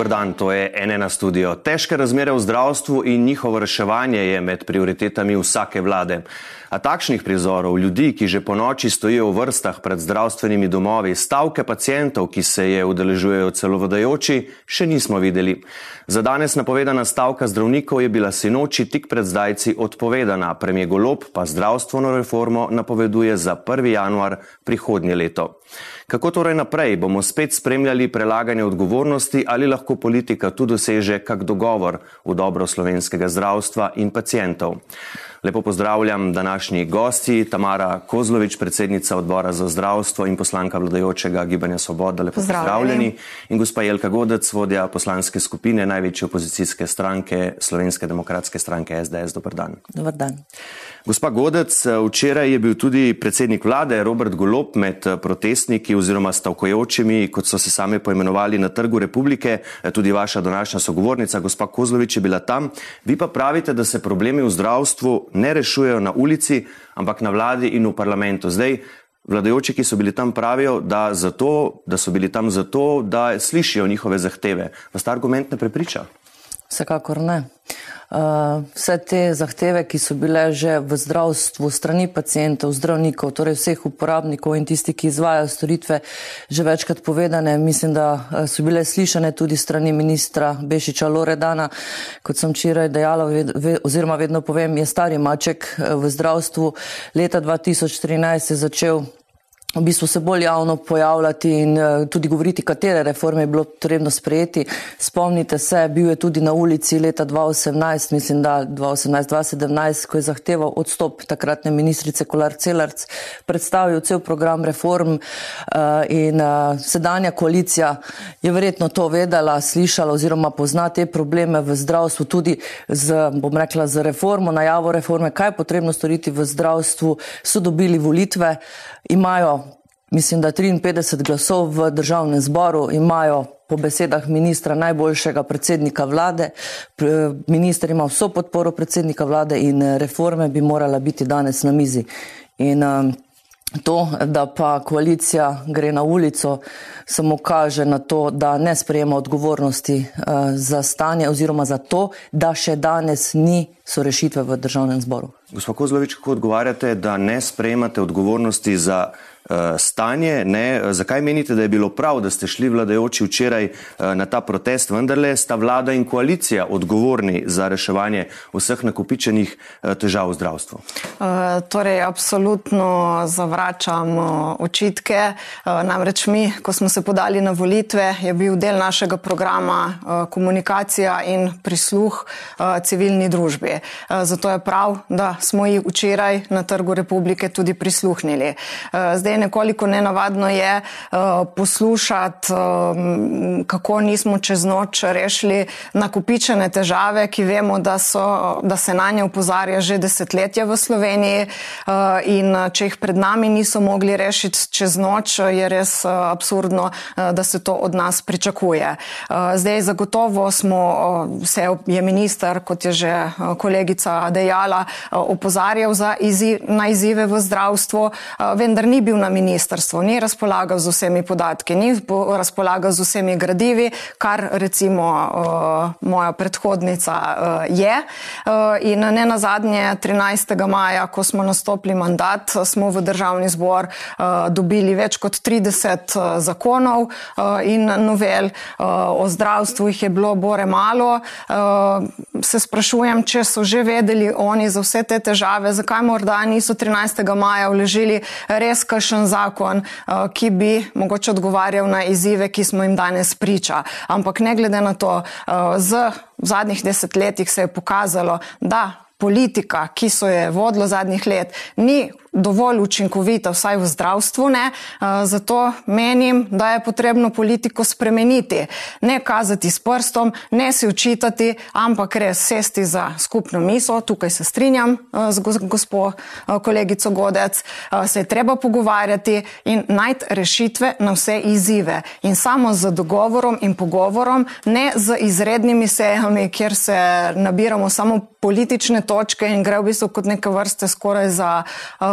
Dobar dan, to je NN studio. Težke razmere v zdravstvu in njihovo reševanje je med prioritetami vsake vlade. A takšnih prizorov ljudi, ki že po noči stojijo v vrstah pred zdravstvenimi domovi, stavke pacijentov, ki se je udeležujejo celo vodajoči, še nismo videli. Za danes napovedana stavka zdravnikov je bila sinoči tik pred zdajci odpovedana. Premijer Golob pa zdravstveno reformo napoveduje za 1. januar prihodnje leto. Kako torej naprej? Bomo spet spremljali prelaganje odgovornosti ali lahko politika tu doseže kak dogovor v dobro slovenskega zdravstva in pacijentov? Lepo pozdravljam današnji gosti, Tamara Kozlovič, predsednica odbora za zdravstvo in poslanka vladajočega Gibanja Svoboda. Lepo pozdravljeni. In gospa Jelka Godec, vodja poslanske skupine največje opozicijske stranke Slovenske demokratske stranke SDS. Dobar dan. Dobar dan. Gospa Godec, včeraj je bil tudi predsednik vlade Robert Golop med protestniki oziroma stavkojočimi, kot so se sami poimenovali na trgu republike, tudi vaša današnja sogovornica, gospa Kozlovič je bila tam. Vi pa pravite, da se problemi v zdravstvu ne rešujejo na ulici, ampak na vladi in v parlamentu. Zdaj, vladajoči, ki so bili tam, pravijo, da, zato, da so bili tam zato, da slišijo njihove zahteve. Vas ta argument ne prepriča? Vsekakor ne. Uh, vse te zahteve, ki so bile že v zdravstvu, strani pacijentov, zdravnikov, torej vseh uporabnikov in tisti, ki izvajajo storitve, že večkrat povedane, mislim, da uh, so bile slišane tudi strani ministra Bešiča Loredana. Kot sem včeraj dejala, ve, oziroma vedno povem, je stari maček uh, v zdravstvu. Leta 2013 je začel v bistvu se bolj javno pojavljati in uh, tudi govoriti, katere reforme je bilo potrebno sprejeti. Spomnite se, bil je tudi na ulici leta 2018, mislim, da 2018-2017, ko je zahteval odstop takratne ministrice Kolar Celarc, predstavil cel program reform uh, in uh, sedanja koalicija je verjetno to vedela, slišala oziroma pozna te probleme v zdravstvu tudi z, bom rekla, z reformo, najavo reforme, kaj je potrebno storiti v zdravstvu, so dobili volitve, imajo mislim, da 53 glasov v državnem zboru imajo po besedah ministra najboljšega predsednika vlade. Minister ima vso podporo predsednika vlade in eh, reforme bi morala biti danes na mizi. In um, to, da pa koalicija gre na ulico, samo kaže na to, da ne sprejema odgovornosti uh, za stanje oziroma za to, da še danes ni so rešitve v državnem zboru. Gospod Kozlovič, kako odgovarjate, da ne sprejemate odgovornosti za stanje. Ne? Zakaj menite, da je bilo prav, da ste šli vladajoči včeraj eh, na ta protest? Vendarle sta vlada in koalicija odgovorni za reševanje vseh nakupičenih eh, težav v zdravstvu. Torej, absolutno zavračam očitke. Namreč mi, ko smo se podali na volitve, je bil del našega programa komunikacija in prisluh civilni družbi. Zato je prav, da smo jih včeraj na Trgu republike tudi prisluhnili. Zdaj nekoliko nenavadno je uh, poslušati, um, kako nismo čez noč rešili nakupičene težave, ki vemo, da, so, da se na nje upozarja že desetletja v Sloveniji uh, in če jih pred nami niso mogli rešiti čez noč, je res uh, absurdno, uh, da se to od nas pričakuje. Uh, zdaj zagotovo smo, uh, se je minister, kot je že uh, kolegica dejala, uh, opozarjal izziv, na izzive v zdravstvu, uh, vendar ni bil na ministrstvo ni razpolagal z vsemi podatki, ni razpolagal z vsemi gradivi, kar recimo uh, moja predhodnica uh, je. Uh, in ne na zadnje 13. maja, ko smo nastopili mandat, smo v državni zbor uh, dobili več kot 30 uh, zakonov uh, in novel. Uh, o zdravstvu jih je bilo bore malo. Uh, se sprašujem, če so že vedeli oni za vse te težave, zakaj morda niso 13. maja vložili res kakšen zakon, eh, ki bi mogoče odgovarjal na izzive, ki smo jim danes priča. Ampak ne glede na to, eh, z v zadnjih desetletjih se je pokazalo, da politika, ki so je vodilo zadnjih let, ni dovolj učinkovita, vsaj v zdravstvu ne. Zato menim, da je potrebno politiko spremeniti. Ne kazati s prstom, ne si učitati, ampak res sesti za skupno miso. Tukaj se strinjam z gospod kolegico Godec. Se je treba pogovarjati in najti rešitve na vse izzive. In samo z dogovorom in pogovorom, ne z izrednimi sejami, kjer se nabiramo samo politične točke in gre v bistvu kot neke vrste skoraj za uh,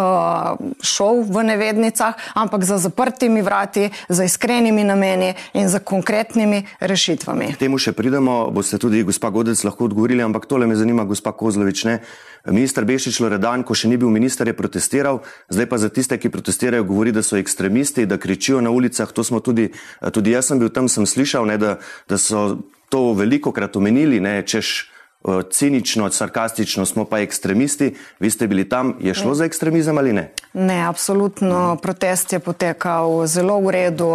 šov v nevednicah, ampak za zaprtimi vrati, za iskrenimi nameni in za konkretnimi rešitvami. K temu še pridemo, boste tudi gospa Godec lahko odgovorili, ampak tole me zanima gospa Kozlovič. Ne? Ministr Bešič Loredan, ko še ni bil minister, je protestiral, zdaj pa za tiste, ki protestirajo, govori, da so ekstremisti, da kričijo na ulicah. To smo tudi, tudi jaz sem bil tam, sem slišal, ne, da, da so to veliko krat omenili, ne, češ cinično, sarkastično, smo pa ekstremisti. Vi ste bili tam, je šlo za ekstremizem ali ne? Ne, absolutno. Protest je potekal zelo v redu.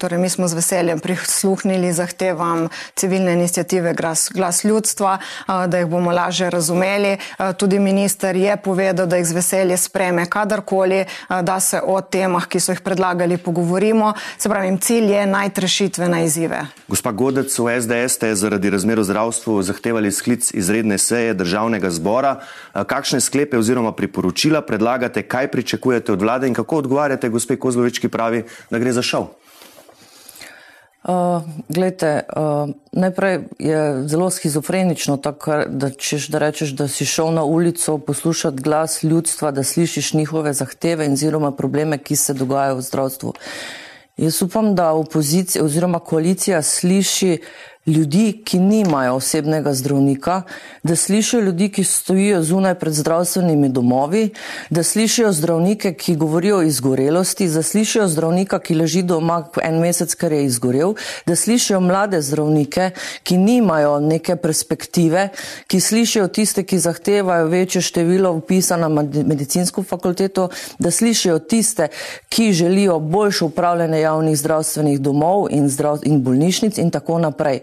Torej, mi smo z veseljem prisluhnili zahtevam civilne inicijative Glas, Glas ljudstva, da jih bomo lažje razumeli. Tudi minister je povedal, da jih z veselje spreme kadarkoli, da se o temah, ki so jih predlagali, pogovorimo. Se pravi, cilj je najti rešitve na izzive. Gospa Godec, v SDS ste zaradi razmer v zdravstvu zahtevali sklic izredne seje državnega zbora. Kakšne sklepe oziroma priporočila predlagate, kaj pričakujete od vlade in kako odgovarjate gospe Kozlovič, ki pravi, da gre za šov? Uh, glejte, uh, najprej je zelo schizofrenično, tako, da, češ, da rečeš, da si šel na ulico poslušati glas ljudstva, da slišiš njihove zahteve in oziroma probleme, ki se dogajajo v zdravstvu. Jaz upam, da opozicija oziroma koalicija sliši ljudi, ki nimajo osebnega zdravnika, da slišijo ljudi, ki stojijo zunaj pred zdravstvenimi domovi, da slišijo zdravnike, ki govorijo o izgorelosti, da slišijo zdravnika, ki leži doma en mesec, ker je izgorel, da slišijo mlade zdravnike, ki nimajo neke perspektive, ki slišijo tiste, ki zahtevajo večje število upisa na medicinsko fakulteto, da slišijo tiste, ki želijo boljše upravljanje javnih zdravstvenih domov in, zdrav in bolnišnic in tako naprej.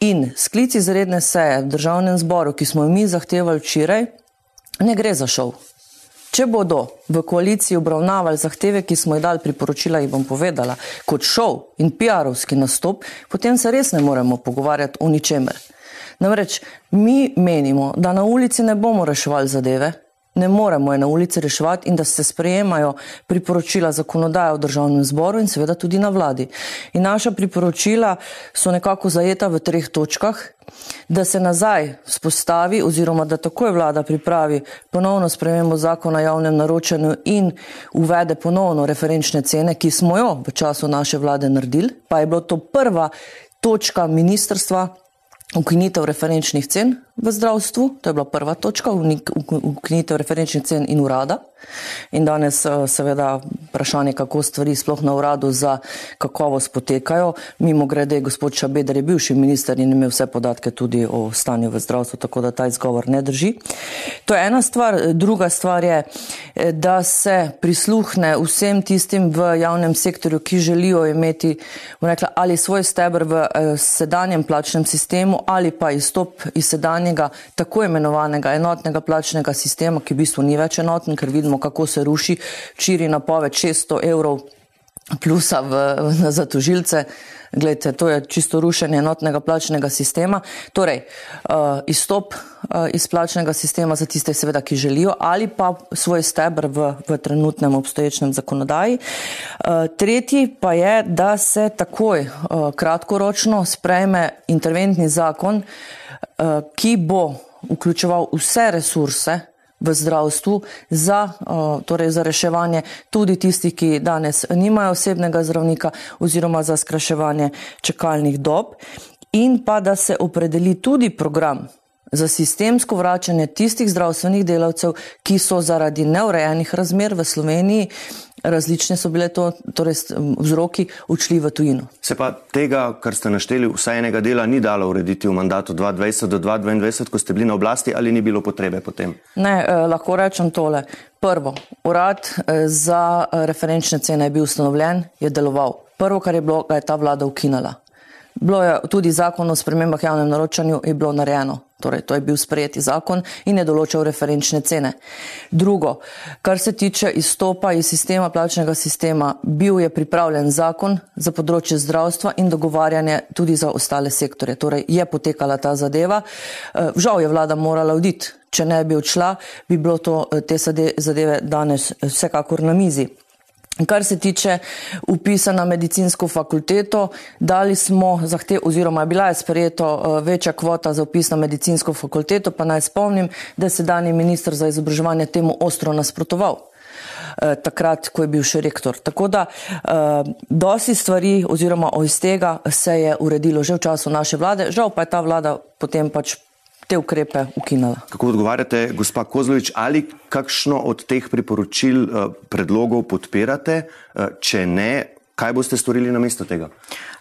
In sklic izredne seje v državnem zboru, ki smo jo mi zahtevali včeraj, ne gre za šov. Če bodo v koaliciji obravnavali zahteve, ki smo jih dali priporočila, jih bom povedala, kot šov in PR-ovski nastop, potem se res ne moremo pogovarjati o ničemer. Namreč mi menimo, da na ulici ne bomo reševali zadeve, ne moremo je na ulici reševati in da se sprejemajo priporočila zakonodaje v državnem zboru in seveda tudi na vladi. In naša priporočila so nekako zajeta v treh točkah, da se nazaj spostavi oziroma da takoj vlada pripravi ponovno spremembo zakona o javnem naročanju in uvede ponovno referenčne cene, ki smo jo v času naše vlade naredili, pa je bilo to prva točka ministrstva ukinitev referenčnih cen v zdravstvu, to je bila prva točka, ukinitev referenčnih cen in urada. In danes eh, seveda vprašanje, kako stvari sploh na uradu za kakovost potekajo. Mimo grede, gospod Šabeder je bivši minister in imel vse podatke tudi o stanju v zdravstvu, tako da ta izgovor ne drži. To je ena stvar. Druga stvar je, eh, da se prisluhne vsem tistim v javnem sektorju, ki želijo imeti rekla, ali svoj stebr v eh, sedanjem plačnem sistemu ali pa izstop iz sedanjega tako imenovanega enotnega plačnega sistema, ki v bistvu ni več enoten, ker vidimo, kako se ruši čiri napoved 600 evrov plusa v, za tožilce. Glejte, to je čisto rušenje enotnega plačnega sistema. Torej, uh, izstop uh, iz plačnega sistema za tiste, seveda, ki želijo, ali pa svoj stebr v, v trenutnem obstoječem zakonodaji. Uh, tretji pa je, da se takoj uh, kratkoročno sprejme interventni zakon, uh, ki bo vključeval vse resurse, v zdravstvu za, torej za reševanje tudi tistih, ki danes nimajo osebnega zdravnika oziroma za skraševanje čakalnih dob. In pa da se opredeli tudi program za sistemsko vračanje tistih zdravstvenih delavcev, ki so zaradi neurejenih razmer v Sloveniji različne so bile to, torej vzroki odšli v tujino. Se pa tega, kar ste našteli, vsaj enega dela ni dalo urediti v mandatu 2020 do 2022, ko ste bili na oblasti, ali ni bilo potrebe potem? Ne, eh, lahko rečem tole. Prvo, urad eh, za eh, referenčne cene je bil ustanovljen, je deloval. Prvo, kar je bilo, ga je ta vlada ukinala. Bilo je tudi zakon o spremembah javnem naročanju, je bilo narejeno. Torej, to je bil sprejeti zakon in je določal referenčne cene. Drugo, kar se tiče izstopa iz sistema plačnega sistema, bil je pripravljen zakon za področje zdravstva in dogovarjanje tudi za ostale sektore. Torej, je potekala ta zadeva. Eh, žal je vlada morala oditi. Če ne bi odšla, bi bilo to, eh, te zadeve danes vsekakor na mizi. Kar se tiče upisa na medicinsko fakulteto, dali smo zahtev oziroma je bila je sprejeto eh, večja kvota za upis na medicinsko fakulteto, pa naj spomnim, da je sedajni ministr za izobraževanje temu ostro nasprotoval eh, takrat, ko je bil še rektor. Tako da eh, dosti stvari oziroma iz tega se je uredilo že v času naše vlade, žal pa je ta vlada potem pač te ukrepe ukinila. Kako odgovarjate, gospa Kozlovič, ali kakšno od teh priporočil, eh, predlogov podpirate, eh, če ne, kaj boste storili na mesto tega?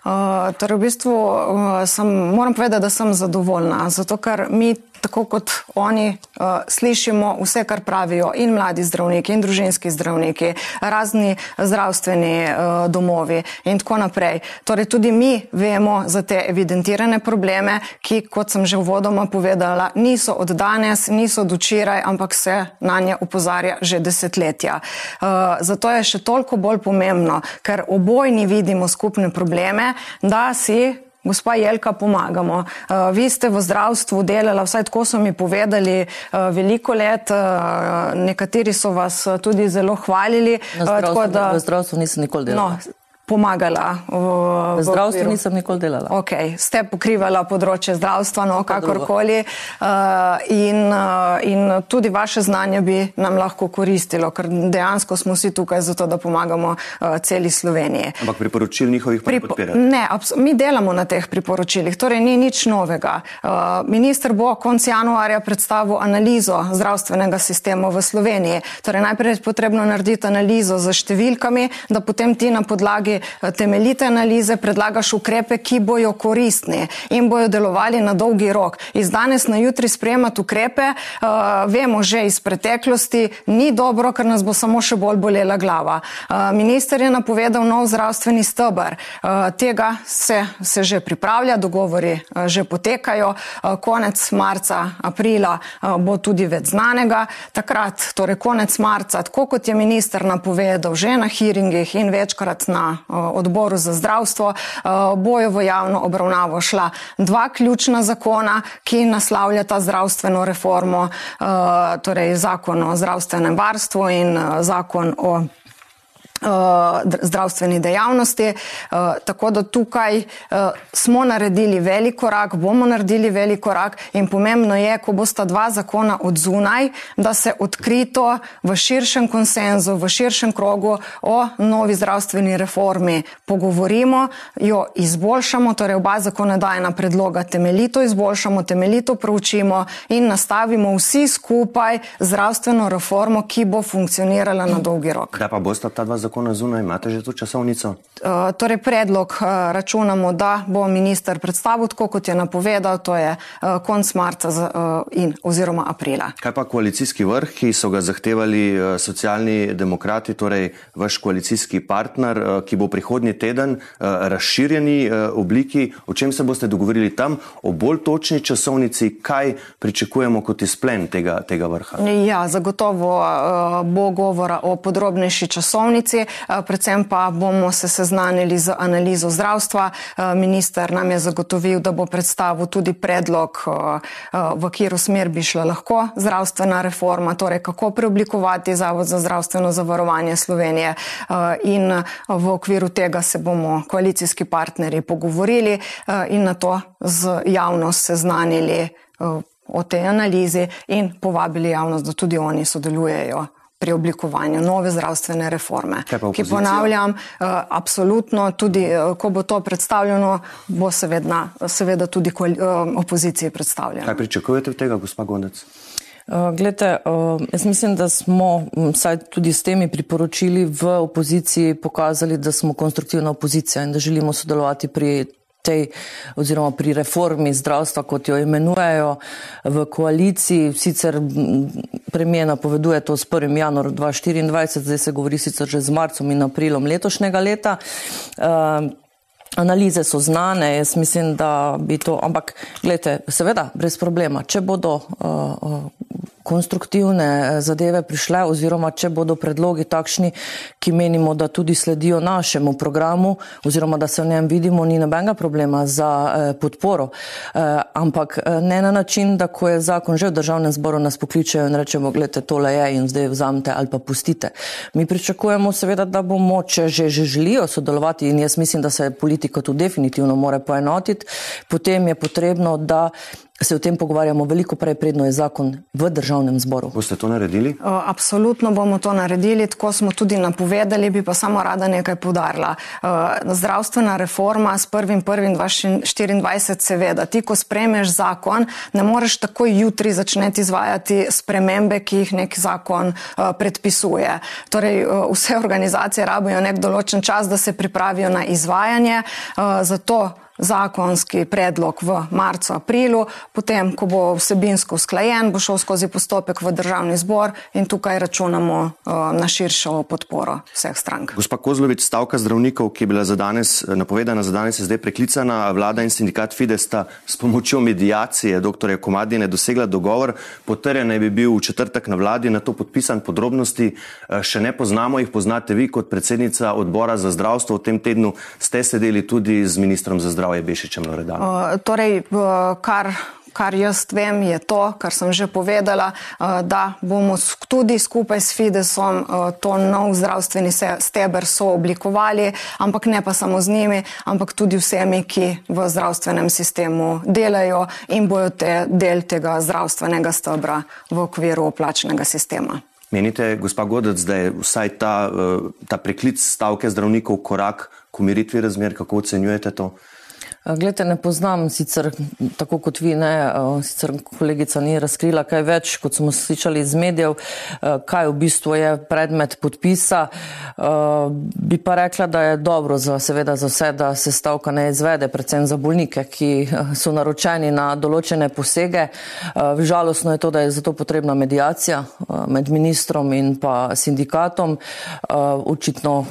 Uh, torej v bistvu uh, sem, moram povedati, da sem zadovoljna, zato ker mi tako kot oni uh, slišimo vse, kar pravijo in mladi zdravniki, in družinski zdravniki, razni zdravstveni uh, domovi in tako naprej. Torej, tudi mi vemo za te evidentirane probleme, ki, kot sem že uvodoma povedala, niso od danes, niso od včeraj, ampak se na nje upozarja že desetletja. Uh, zato je še toliko bolj pomembno, ker obojni vidimo skupne probleme, da si Gospa Jelka, pomagamo. Uh, vi ste v zdravstvu delali, vsaj tako so mi povedali, uh, veliko let, uh, nekateri so vas tudi zelo hvalili. Na zdravstvu, da, v zdravstvu nisem nikoli delal. No, pomagala. V, v zdravstvu v nisem nikoli delala. Okay. Ste pokrivala področje zdravstva, no kakorkoli. Uh, in, uh, in tudi vaše znanje bi nam lahko koristilo, ker dejansko smo vsi tukaj zato, da pomagamo uh, celi Sloveniji. Ampak priporočil njihovih Pripo podpirate? Ne, mi delamo na teh priporočilih, torej ni nič novega. Uh, minister bo konc januarja predstavil analizo zdravstvenega sistema v Sloveniji. Torej najprej je potrebno narediti analizo z številkami, da potem ti na podlagi podlagi eh, temeljite analize predlagaš ukrepe, ki bojo koristni in bojo delovali na dolgi rok. Iz danes na jutri sprejemati ukrepe, uh, vemo že iz preteklosti, ni dobro, ker nas bo samo še bolj bolela glava. Uh, minister je napovedal nov zdravstveni stebr. Uh, tega se, se že pripravlja, dogovori uh, že potekajo. Uh, konec marca, aprila uh, bo tudi več znanega. Takrat, torej konec marca, tako kot je minister napovedal že na hearingih in večkrat na odboru za zdravstvo, bojo v javno obravnavo šla dva ključna zakona, ki naslavljata zdravstveno reformo, torej zakon o zdravstvenem varstvu in zakon o zdravstveni dejavnosti. Eh, tako da tukaj eh, smo naredili velik korak, bomo naredili velik korak in pomembno je, ko bosta dva zakona od zunaj, da se odkrito v širšem konsenzu, v širšem krogu o novi zdravstveni reformi pogovorimo, jo izboljšamo, torej oba zakonodajna predloga temeljito izboljšamo, temeljito proučimo in nastavimo vsi skupaj zdravstveno reformo, ki bo funkcionirala na dolgi rok. Kdaj pa bosta ta dva zakona? Zakona zunaj, imate že to časovnico? Uh, torej, predlog uh, računamo, da bo minister predstavil tako, kot je napovedal, to je uh, konc marca z, uh, in oziroma aprila. Kaj pa koalicijski vrh, ki so ga zahtevali uh, socialni demokrati, torej vaš koalicijski partner, uh, ki bo prihodnji teden uh, razširjeni uh, obliki, o čem se boste dogovorili tam, o bolj točni časovnici, kaj pričakujemo kot izplen tega, tega vrha? Ja, zagotovo uh, bo govora o podrobnejši časovnici. Eh, predvsem pa bomo se seznanili z analizo zdravstva. Eh, minister nam je zagotovil, da bo predstavil tudi predlog, eh, v katero smer bi šla lahko zdravstvena reforma, torej kako preoblikovati Zavod za zdravstveno zavarovanje Slovenije. In v okviru tega se bomo koalicijski partnerji pogovorili in na to z javnost seznanili o tej analizi in povabili javnost, da tudi oni sodelujejo pri oblikovanju nove zdravstvene reforme. Ki ponavljam, uh, absolutno tudi, uh, ko bo to predstavljeno, bo seveda, seveda tudi uh, opoziciji predstavljeno. Kaj pričakujete od tega, gospa Gondec? Glede, jaz mislim, da smo vsaj tudi s temi priporočili v opoziciji pokazali, da smo konstruktivna opozicija in da želimo sodelovati pri tej oziroma pri reformi zdravstva, kot jo imenujejo v koaliciji. Sicer premijer napoveduje to s 1. januar 2024, zdaj se govori sicer že z marcom in aprilom letošnjega leta. Uh, Analize so znane, jaz mislim, da bi to, ampak gledajte, seveda, brez problema, če bodo uh, konstruktivne eh, zadeve prišle oziroma če bodo predlogi takšni, ki menimo, da tudi sledijo našemu programu oziroma da se v njem vidimo, ni nobenega problema za eh, podporo. Eh, ampak eh, ne na način, da ko je zakon že v državnem zboru nas pokličejo in rečemo, gledajte, tole je in zdaj vzamete ali pa pustite. Mi pričakujemo seveda, da bomo, če že, že želijo sodelovati in jaz mislim, da se politika tu definitivno more poenotiti, potem je potrebno, da se o tem pogovarjamo veliko prej, predno je zakon v državnem zboru. Boste to naredili? Absolutno bomo to naredili, tako smo tudi napovedali, bi pa samo rada nekaj podarila. Zdravstvena reforma s 1.1.2024 seveda, ti ko spremeš zakon, ne moreš takoj jutri začneti izvajati spremembe, ki jih nek zakon predpisuje. Torej, vse organizacije rabijo nek določen čas, da se pripravijo na izvajanje, zato zakonski predlog v marcu, aprilu, potem, ko bo vsebinsko usklajen, bo šel skozi postopek v državni zbor in tukaj računamo uh, na širšo podporo vseh strank. Gospa Kozlovič, stavka zdravnikov, ki je bila za danes eh, napovedana, za danes je zdaj preklicana. Vlada in sindikat Fides sta s pomočjo medijacije dr. Komadine dosegla dogovor. Potrjen naj bi bil v četrtek na vladi, na to podpisan podrobnosti. Eh, še ne poznamo jih, poznate vi kot predsednica odbora za zdravstvo. V tem tednu ste sedeli tudi z ministrom za zdravstvo zdravje Bešičem Loredano? Uh, torej, uh, kar, kar jaz vem, je to, kar sem že povedala, uh, da bomo tudi skupaj s Fidesom uh, to nov zdravstveni steber sooblikovali, ampak ne pa samo z njimi, ampak tudi vsemi, ki v zdravstvenem sistemu delajo in bojo te del tega zdravstvenega stebra v okviru plačnega sistema. Menite, gospa Godec, da je vsaj ta, ta preklic stavke zdravnikov korak k umiritvi razmer, kako ocenjujete to? Glede, ne poznam sicer tako kot vi, ne, sicer kolegica ni razkrila kaj več, kot smo slišali iz medijev, kaj v bistvu je predmet podpisa. Bi pa rekla, da je dobro za, seveda za vse, da se stavka ne izvede, predvsem za bolnike, ki so naročeni na določene posege. Žalostno je to, da je zato potrebna medijacija med ministrom in pa sindikatom. Očitno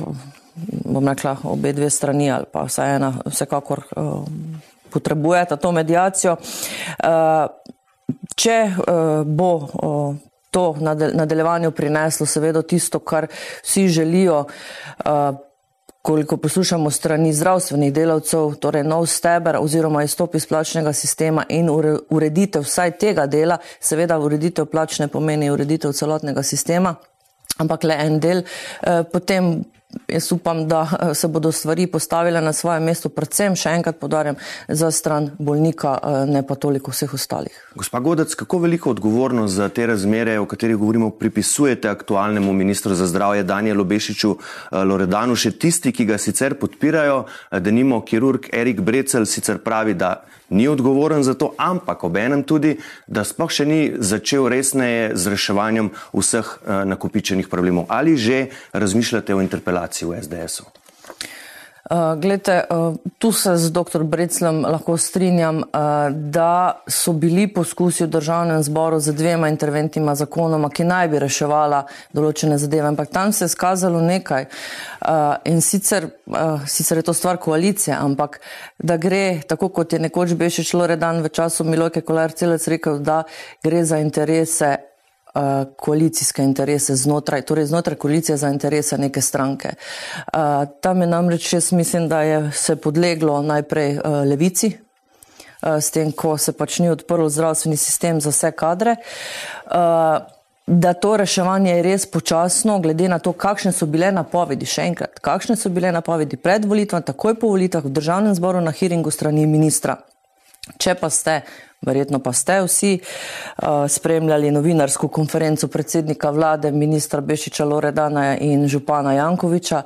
bom rekla, obe dve strani ali pa vsaj ena vsekakor uh, potrebujeta to medijacijo. Uh, če uh, bo uh, to nadaljevanju prineslo seveda tisto, kar vsi želijo, uh, koliko poslušamo strani zdravstvenih delavcev, torej nov steber oziroma izstop iz plačnega sistema in ureditev vsaj tega dela, seveda ureditev plačne pomeni ureditev celotnega sistema, ampak le en del, uh, potem Jaz upam, da eh, se bodo stvari postavile na svoje mesto, predvsem, še enkrat podarjam, za stran bolnika, eh, ne pa toliko vseh ostalih. Gospa Godec, kako veliko odgovornost za te razmere, o katerih govorimo, pripisujete aktualnemu ministru za zdravje Danielu Bešiču eh, Loredanu, še tisti, ki ga sicer podpirajo, da nimo kirurg Erik Brecel sicer pravi, da ni odgovoren za to, ampak obenem tudi, da sploh še ni začel resneje z reševanjem vseh nakupičenih problemov. Ali že razmišljate o interpelaciji? Relaciji v SDS-u? Uh, glede, uh, tu se z dr. Breclem lahko strinjam, uh, da so bili poskusi v državnem zboru z dvema interventima zakonoma, ki naj bi reševala določene zadeve, ampak tam se je skazalo nekaj. Uh, in sicer, uh, sicer je to stvar koalicije, ampak da gre, tako kot je nekoč Bešič Loredan v času Milojke Kolar Celec rekel, da gre za interese Eh, koalicijske interese znotraj, torej znotraj koalicije za interese neke stranke. Uh, tam je namreč, jaz mislim, da je se podleglo najprej uh, levici, s tem, ko se pač ni odprl zdravstveni sistem za vse kadre. Da to reševanje je res počasno, glede na to, kakšne so bile napovedi, še enkrat, kakšne so bile napovedi pred volitvami, takoj po volitvah v državnem zboru na hearingu strani ministra. Če pa ste Verjetno pa ste vsi uh, spremljali novinarsko konferenco predsednika vlade, ministra Bešiča Loredana in župana Jankoviča,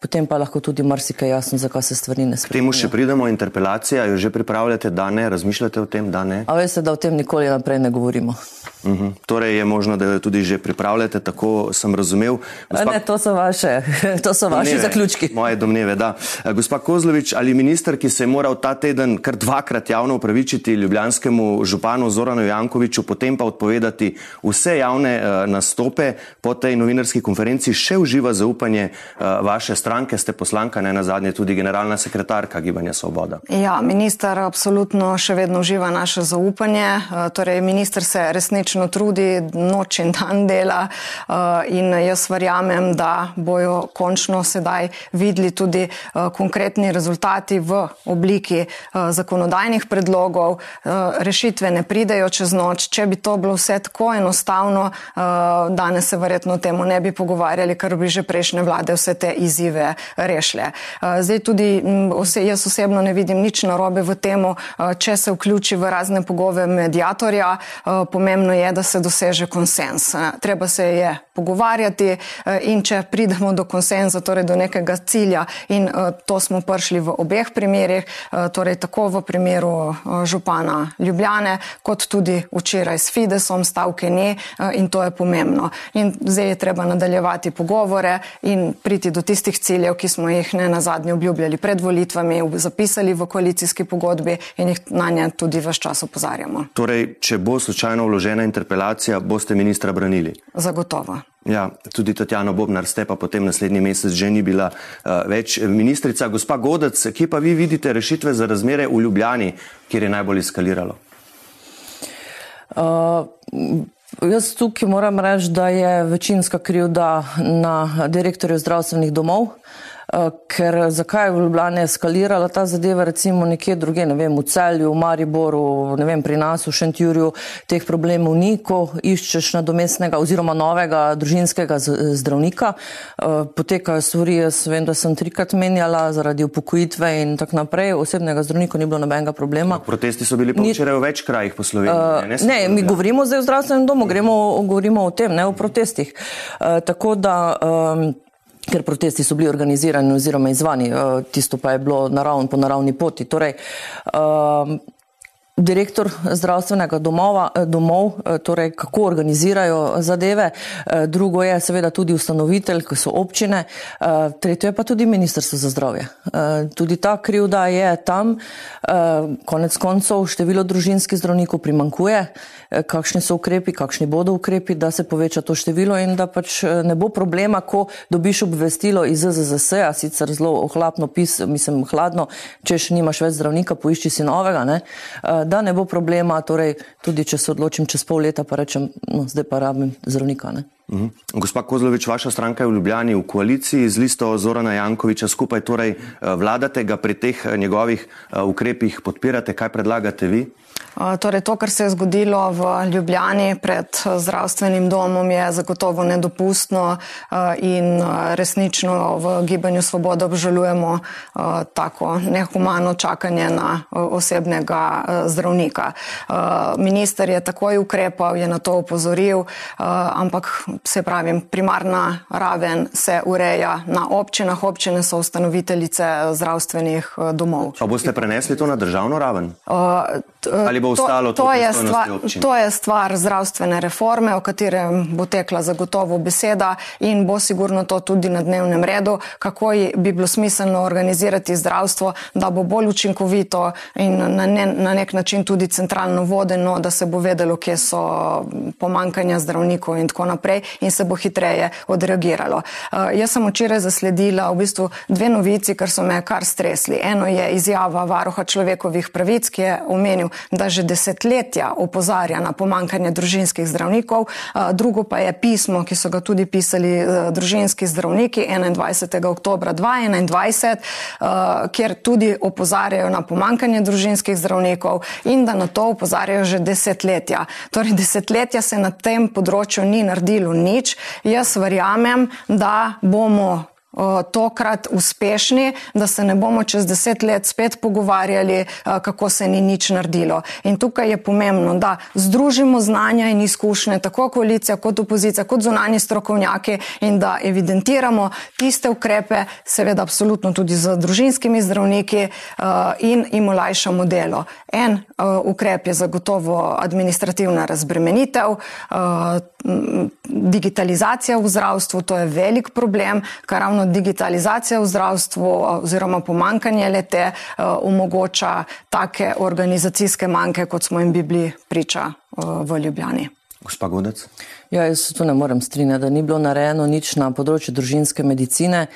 potem pa lahko tudi marsikaj jasno, zakaj se stvari ne spremljajo. K temu še pridemo, interpelacija, jo že pripravljate, da ne, razmišljate o tem, da ne? A veste, da o tem nikoli naprej ne govorimo. Uh mhm. -huh. Torej je možno, da jo tudi že pripravljate, tako sem razumel. Gospa... Ne, to so vaše, to so domneve, vaši zaključki. Moje domneve, da. Gospa Kozlovič, ali minister, ki se je moral ta teden kar dvakrat javno upravičiti ljubljanskemu županu Zoranu Jankoviču, potem pa odpovedati vse javne uh, nastope po tej novinarski konferenci, še uživa zaupanje uh, vaše stranke? Stranke, ste poslanka, ne na zadnje tudi generalna sekretarka Gibanja Svoboda. Ja, minister absolutno še vedno uživa naše zaupanje. Torej, minister se resnično trudi, noč in dan dela in jaz verjamem, da bojo končno sedaj videli tudi konkretni rezultati v obliki zakonodajnih predlogov. Rešitve ne pridejo čez noč. Če bi to bilo vse tako enostavno, danes se verjetno o tem ne bi pogovarjali, ker bi že prejšnje vlade vse te izzive rešile. Zdaj tudi jaz osebno ne vidim nič narobe v tem, če se vključi v razne pogove medijatorja. Pomembno je, da se doseže konsens. Treba se je pogovarjati in če pridemo do konsenza, torej do nekega cilja in to smo prišli v obeh primerih, torej tako v primeru župana Ljubljane, kot tudi včeraj s Fidesom, stavke ne in to je pomembno. In zdaj je treba nadaljevati pogovore in priti do tistih ciljev, ki smo jih ne na zadnje obljubljali pred volitvami, zapisali v koalicijski pogodbi in jih na nje tudi vse čas opozarjamo. Torej, če bo slučajno vložena interpelacija, boste ministra branili? Zagotovo. Ja, tudi Tatjana Bobnar ste pa potem naslednji mesec že ni bila uh, več ministrica. Gospa Godec, kje pa vi vidite rešitve za razmere v Ljubljani, kjer je najbolj eskaliralo? Uh, Jaz tukaj moram reči, da je večinska krivda na direktorju zdravstvenih domov, Eh, ker zakaj je v Ljubljani eskalirala ta zadeva, recimo nekje druge, ne vem, v Celju, v Mariboru, ne vem, pri nas v Šentjurju, teh problemov ni, ko iščeš nadomestnega oziroma novega družinskega zdravnika. Eh, potekajo stvari, jaz vem, da sem trikrat menjala zaradi upokojitve in tako naprej, osebnega zdravnika ni bilo nobenega problema. Protesti so bili včeraj v več krajih po Sloveniji. Uh, ne, ne mi govorimo zdaj o zdravstvenem domu, gremo, govorimo o tem, ne o protestih. Uh, tako da um, ker protesti so bili organizirani oziroma izvani, eh, tisto pa je bilo naravno po naravni poti. Torej, um, direktor zdravstvenega domova, eh, domov, eh, torej kako organizirajo zadeve, eh, drugo je seveda tudi ustanovitelj, ki so občine, tretje je pa tudi Ministrstvo za zdravje. Tudi ta krivda je tam, konec koncev število družinskih zdravnikov primankuje, kakšni so ukrepi, kakšni bodo ukrepi, da se poveča to število in da pač ne bo problema, ko dobiš obvestilo iz ZZS, sicer zelo ohlapno pis, mislim hladno, če še nimaš več zdravnika, poišči si novega, ne? Da ne bo problema, torej tudi če se odločim čez pol leta, pa rečem, no, zdaj pa rabim zdravnika. Ne? Uhum. Gospa Kozlovič, vaša stranka je v Ljubljani v koaliciji z listo Zorana Jankoviča skupaj, torej eh, vladate ga pri teh eh, njegovih eh, ukrepih, podpirate, kaj predlagate vi? Torej, to, kar se je zgodilo v Ljubljani pred zdravstvenim domom, je zagotovo nedopustno in resnično v Gibanju Svoboda obžalujemo tako nehumano čakanje na osebnega zdravnika. Minister je takoj ukrepal, je na to upozoril, ampak se pravi, primarna raven se ureja na občinah, občine so ustanoviteljice zdravstvenih domov. Pa boste prenesli to na državno raven? Ali bo ostalo to? To je, stvar, to je stvar zdravstvene reforme, o katerem bo tekla zagotovo beseda in bo sigurno to tudi na dnevnem redu, kako bi bilo smiselno organizirati zdravstvo, da bo bolj učinkovito in na, ne, na nek način tudi centralno vodeno, da se bo vedelo, kje so pomankanja zdravnikov in tako naprej in se bo hitreje odreagiralo. Uh, jaz sem včeraj zasledila v bistvu dve novici, kar so me kar stresli. Eno je izjava varuha človekovih pravic, ki je omenil, da že desetletja opozarja na pomankanje družinskih zdravnikov. Drugo pa je pismo, ki so ga tudi pisali e, družinski zdravniki 21. oktober 2021, kjer tudi opozarjajo na pomankanje družinskih zdravnikov in da na to opozarjajo že desetletja. Torej, desetletja se na tem področju ni naredilo nič. Jaz verjamem, da bomo tokrat uspešni, da se ne bomo čez deset let spet pogovarjali, kako se ni nič naredilo. In tukaj je pomembno, da združimo znanja in izkušnje, tako koalicija kot opozicija, kot zunani strokovnjaki in da evidentiramo tiste ukrepe, seveda absolutno tudi z družinskimi zdravniki in jim olajšamo delo. En ukrep je zagotovo administrativna razbremenitev, digitalizacija v zdravstvu, to je velik problem, kar ravno digitalizacija v zdravstvu oziroma pomankanje lete eh, omogoča take organizacijske manjke, kot smo jim bili priča eh, v Ljubljani. Gospa Godec? Ja, jaz se tu ne morem strinjati, da ni bilo narejeno nič na področju družinske medicine.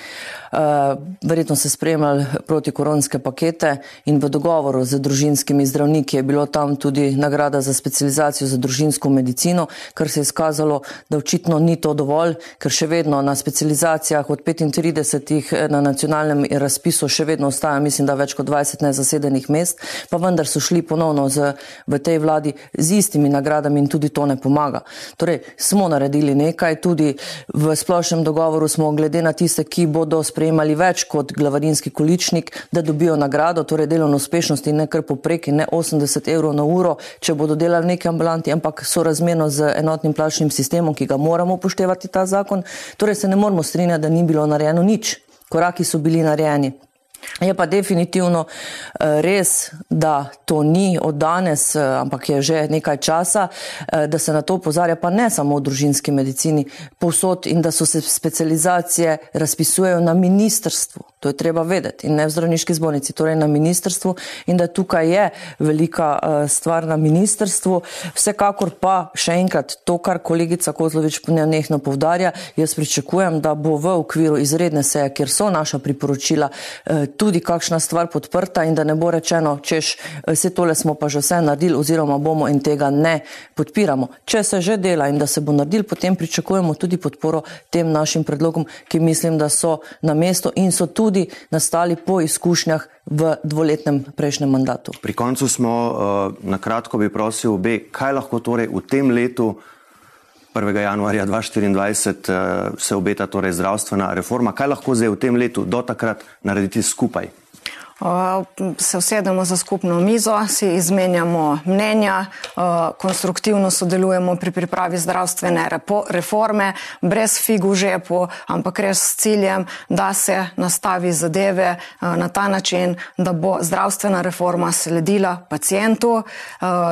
Uh, verjetno ste spremljali protikoronske pakete in v dogovoru z družinskimi zdravniki je bilo tam tudi nagrada za specializacijo za družinsko medicino, kar se je izkazalo, da očitno ni to dovolj, ker še vedno na specializacijah od 35 eh, na nacionalnem razpisu še vedno ostaja, mislim, da več kot 20 nezasedenih mest, pa vendar so šli ponovno z, v tej vladi z istimi nagradami in tudi to ne pomaga. Torej, smo naredili nekaj, tudi v splošnem dogovoru smo glede na tiste, ki bodo sprejemali več kot glavarinski količnik, da dobijo nagrado, torej delovno uspešnost in ne kar poprek in ne 80 evrov na uro, če bodo delali neki ambulanti, ampak so razmerno z enotnim plačnim sistemom, ki ga moramo upoštevati ta zakon. Torej se ne moramo strinjati, da ni bilo narejeno nič. Koraki so bili narejeni. Je pa definitivno eh, res, da to ni od danes, eh, ampak je že nekaj časa, eh, da se na to upozarja, pa ne samo v družinski medicini, povsod in da so se specializacije razpisujejo na ministrstvu. To je treba vedeti in ne v zdravniški zbornici, torej na ministrstvu in da tukaj je velika stvar na ministrstvu. Vsekakor pa še enkrat to, kar kolegica Kozlovič nehno povdarja, jaz pričakujem, da bo v okviru izredne seje, kjer so naša priporočila, tudi kakšna stvar podprta in da ne bo rečeno, češ, vse tole smo pa že vse naredili oziroma bomo in tega ne podpiramo. Če se že dela in da se bo naredil, potem pričakujemo tudi podporo tem našim predlogom, ki mislim, da so na mesto in so tudi nastali po izkušnjah v dvoletnem prejšnjem mandatu. Pri koncu smo, uh, na kratko bi prosil obe, kaj lahko torej v tem letu 1. januarja 2024 eh, se obeta torej zdravstvena reforma. Kaj lahko zdaj v tem letu do takrat narediti skupaj? Se usedemo za skupno mizo, si izmenjamo mnenja, konstruktivno sodelujemo pri pripravi zdravstvene reforme, brez figu žepu, ampak res s ciljem, da se nastavi zadeve na ta način, da bo zdravstvena reforma sledila pacijentu,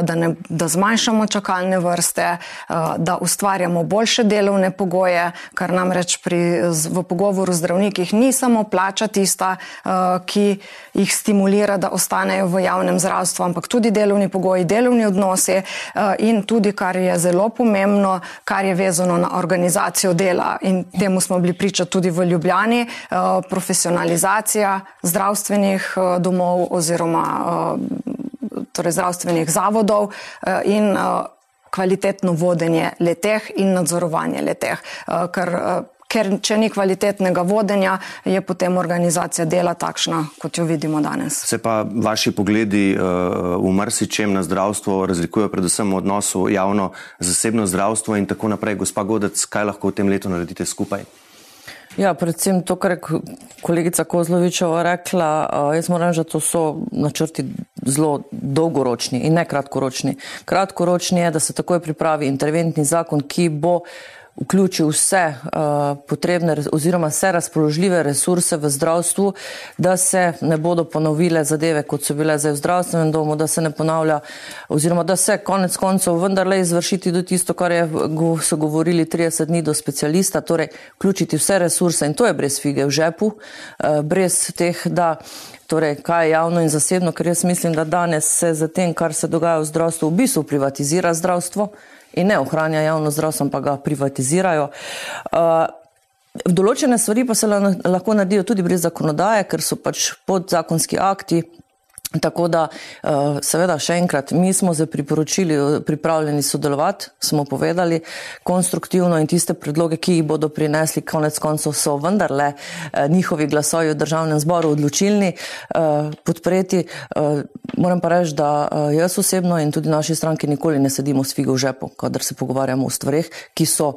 da, ne, da zmanjšamo čakalne vrste, da ustvarjamo boljše delovne pogoje, kar namreč pri, v pogovoru z zdravnikih ni samo plača tista, ki jih stimulira, da ostanejo v javnem zdravstvu, ampak tudi delovni pogoji, delovni odnosi eh, in tudi, kar je zelo pomembno, kar je vezano na organizacijo dela. In temu smo bili priča tudi v Ljubljani, eh, profesionalizacija zdravstvenih eh, domov oziroma torej zdravstvenih zavodov in kvalitetno vodenje leteh in nadzorovanje leteh. Ker ker če ni kvalitetnega vodenja, je potem organizacija dela takšna, kot jo vidimo danes. Se pa vaši pogledi uh, v marsičem na zdravstvo razlikujejo, predvsem v odnosu javno-zasebno zdravstvo in tako naprej. Gospa Godec, kaj lahko v tem letu naredite skupaj? Ja, predvsem to, kar je kolegica Kozlovičeva rekla, uh, jaz moram reči, da to so načrti zelo dolgoročni in ne kratkoročni. Kratkoročni je, da se takoj pripravi interventni zakon, ki bo uh, vključil vse uh, potrebne oziroma vse razpoložljive resurse v zdravstvu, da se ne bodo ponovile zadeve, kot so bile zdaj v zdravstvenem domu, da se ne ponavlja oziroma da se konec koncev vendarle izvršiti do tisto, kar je, so govorili 30 dni do specialista, torej vključiti vse resurse in to je brez fige v žepu, uh, brez teh, da Torej, kaj je javno in zasebno, ker jaz mislim, da danes se za tem, kar se dogaja v zdravstvu, v bistvu privatizira zdravstvo. In ne ohranja javno zdravstvo, ampak ga privatizirajo. Uh, določene stvari pa se lahko naredijo tudi brez zakonodaje, ker so pač podzakonski akti. Tako da, uh, seveda, še enkrat, mi smo se priporočili, pripravljeni sodelovati, smo povedali konstruktivno in tiste predloge, ki jih bodo prinesli, konec koncev so vendarle uh, njihovi glasovi v državnem zboru odločilni, podpreti. Moram pa reči, da jaz osebno in tudi naši stranki nikoli ne sedimo s figo v žepu, kadar se pogovarjamo o stvarih, ki so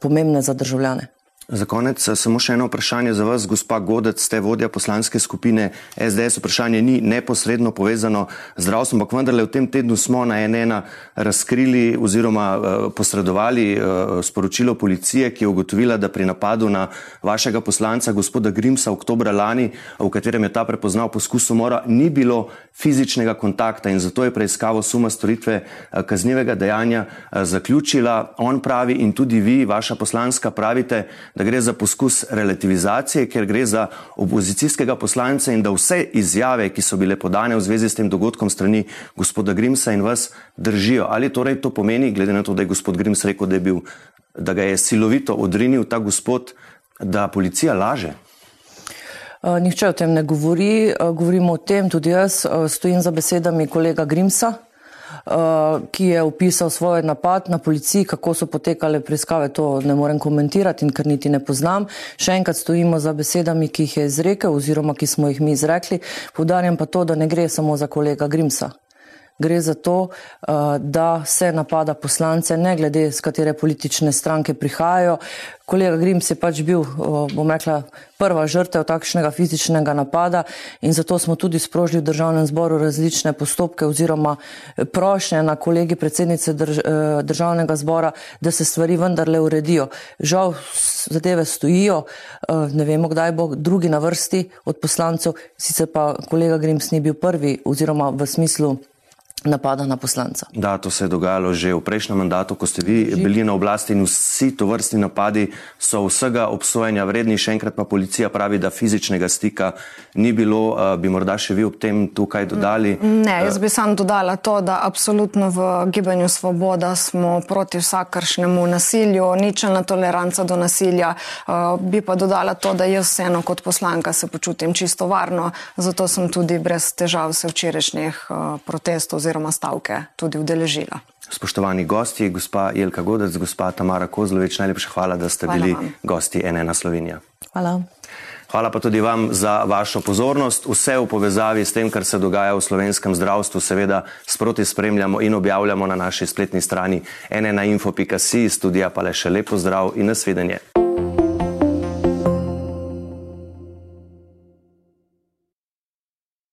pomembne za državljane. Za konec samo še eno vprašanje za vas, gospa Godec, ste vodja poslanske skupine SDS. Vprašanje ni neposredno povezano z zdravstvom, ampak vendarle v tem tednu smo na NN razkrili oziroma uh, posredovali uh, sporočilo policije, ki je ugotovila, da pri napadu na vašega poslanca, gospoda Grimsa, oktobra lani, v katerem je ta prepoznal poskus umora, ni bilo fizičnega kontakta in zato je preiskavo suma storitve kaznjevega dejanja zaključila. On pravi in tudi vi, vaša poslanska, pravite, da gre za poskus relativizacije, ker gre za opozicijskega poslanca in da vse izjave, ki so bile podane v zvezi s tem dogodkom strani gospoda Grimsa in vas, držijo. Ali torej to pomeni, glede na to, da je gospod Grims rekel, da, bil, da ga je silovito odrinil ta gospod, da policija laže? Uh, nihče o tem ne govori, uh, govorimo o tem, tudi jaz uh, stojim za besedami kolega Grimsa, ki je opisal svoj napad na policiji, kako so potekale preiskave, to ne morem komentirati in ker niti ne poznam. Še enkrat stojimo za besedami, ki jih je izrekel oziroma ki smo jih mi izrekli. Povdarjam pa to, da ne gre samo za kolega Grimsa. Gre za to, eh, da se napada poslance, ne glede z katere politične stranke prihajajo. Kolega Grims je pač bil, eh, bom rekla, prva žrtev takšnega fizičnega napada in zato smo tudi sprožili v državnem zboru različne postopke oziroma eh, prošnje na kolegi predsednice drž državnega zbora, da se stvari vendarle uredijo. Žal zadeve stojijo, ne vemo, kdaj bo drugi na vrsti od poslancev, sicer pa kolega Grims ni bil prvi oziroma v smislu napada na poslanca. Da, to se je dogajalo že v prejšnjem mandatu, ko ste vi bili na oblasti in vsi to vrstni napadi so vsega obsojenja vredni. Še enkrat pa policija pravi, da fizičnega stika ni bilo. Bi morda še vi ob tem tukaj dodali? Ne, jaz bi sam dodala to, da absolutno v gibanju Svoboda smo proti vsakršnemu nasilju, ničelna toleranca do nasilja. Bi pa dodala to, da jaz vseeno kot poslanka se počutim čisto varno, zato sem tudi brez težav se včerajšnjih protestov oziroma stavke tudi udeležila. Spoštovani gosti, gospa Jelka Godec, gospa Tamara Kozlovič, najlepša hvala, da ste hvala bili vam. gosti NN Slovenija. Hvala. Hvala pa tudi vam za vašo pozornost. Vse v povezavi s tem, kar se dogaja v slovenskem zdravstvu, seveda sproti spremljamo in objavljamo na naši spletni strani nnainfo.si, studija pa le še lepo zdrav in nasvidenje.